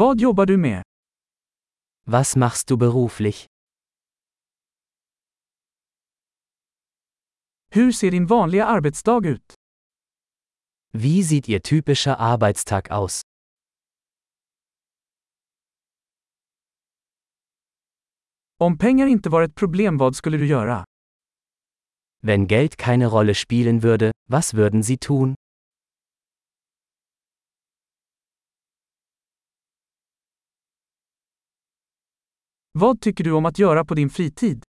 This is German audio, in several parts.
Vad jobbar du med? Was machst du beruflich? Hur ser din vanliga arbetsdag ut? Wie sieht Ihr typischer Arbeitstag aus? Om pengar inte var ett problem vad skulle du göra? Wenn Geld keine Rolle spielen würde, was würden Sie tun? Vad tycker du om att göra på din fritid?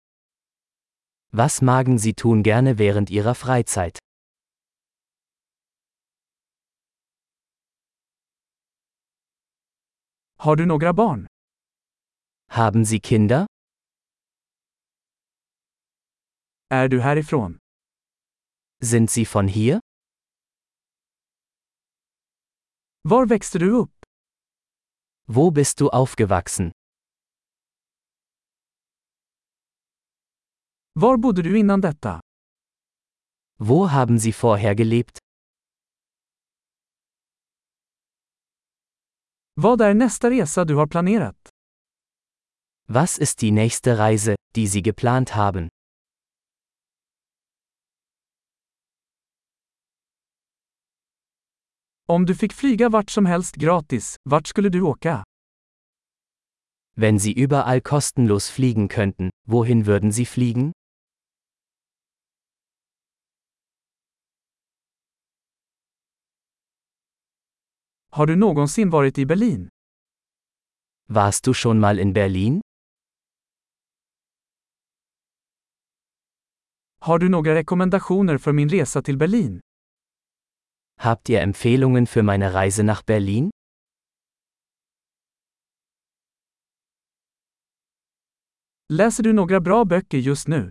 Was magen Sie tun gerne während Ihrer Freizeit? Har du några barn? Haben Sie Kinder? Är du härifrån? Sind Sie von hier? Var växte du upp? Wo bist du aufgewachsen? Var bodde du innan detta? Wo haben Sie vorher gelebt? Vad är nästa resa du har planerat? Was ist die nächste Reise, die Sie geplant haben? Om du fick flyga vart som helst gratis, vart skulle du åka? Wenn Sie überall kostenlos fliegen könnten, wohin würden Sie fliegen? Har du någonsin varit i Berlin? Warst du schon mal in Berlin? Har du några rekommendationer för min resa till Berlin? Habt ihr Empfehlungen für meine Reise nach Berlin? Läser du några bra böcker just nu?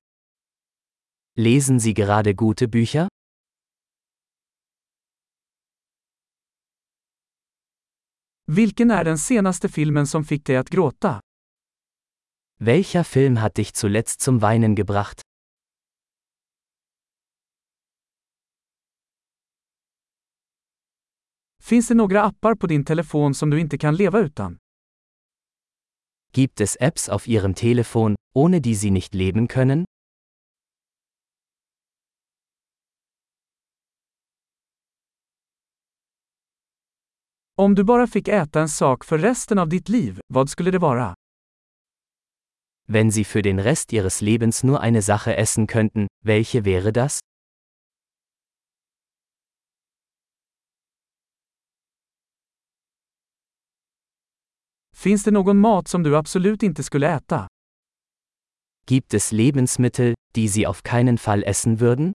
Lesen Sie gerade gute Bücher? Vilken är den senaste filmen som fick dig att gråta? Welcher Film hat dich zuletzt zum Weinen gebracht? Finns det några appar på din telefon som du inte kan leva utan? Gibt es Apps auf Ihrem Telefon, ohne die Sie nicht leben können? Om du bara fick äta en sak för resten av ditt liv, vad skulle det vara? Wenn Sie für den Rest Ihres Lebens nur eine Sache essen könnten, welche wäre das? Finns det någon mat som du absolut inte skulle äta? Gibt es Lebensmittel, die Sie auf keinen Fall essen würden?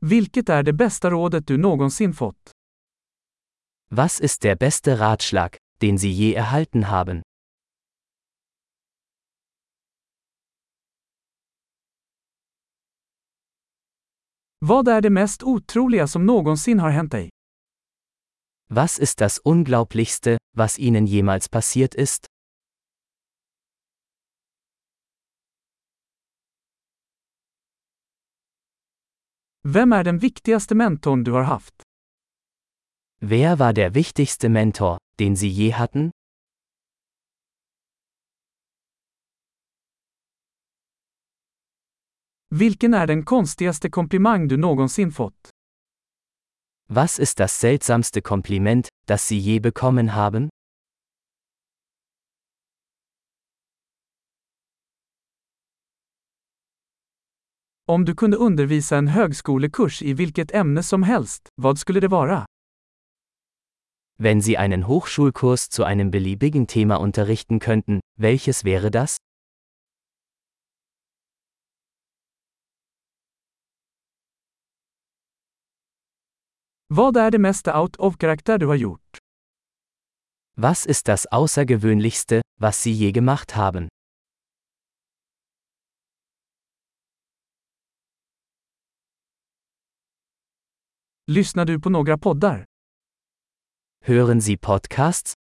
Vilket är det bästa rådet du någonsin fått? Was ist der beste Ratschlag, den Sie je erhalten haben? Vad är det mest otroliga som någonsin har hänt dig? Was ist das Unglaublichste, was Ihnen jemals passiert ist? Vem är den viktigaste mentorn du har haft? Wer war der wichtigste Mentor, den Sie je hatten? Vilken är den konstigaste komplimang du någonsin fått? Was ist das seltsamste Kompliment, das Sie je bekommen haben? Om du kunde undervisa en högskolekurs i vilket ämne som helst, vad skulle det vara? Wenn Sie einen Hochschulkurs zu einem beliebigen Thema unterrichten könnten, welches wäre das? Vad är det mesta out of karaktär du har gjort? Was ist das Außergewöhnlichste, was Sie je gemacht haben? Lyssnar du på några poddar? Hören Sie Podcasts?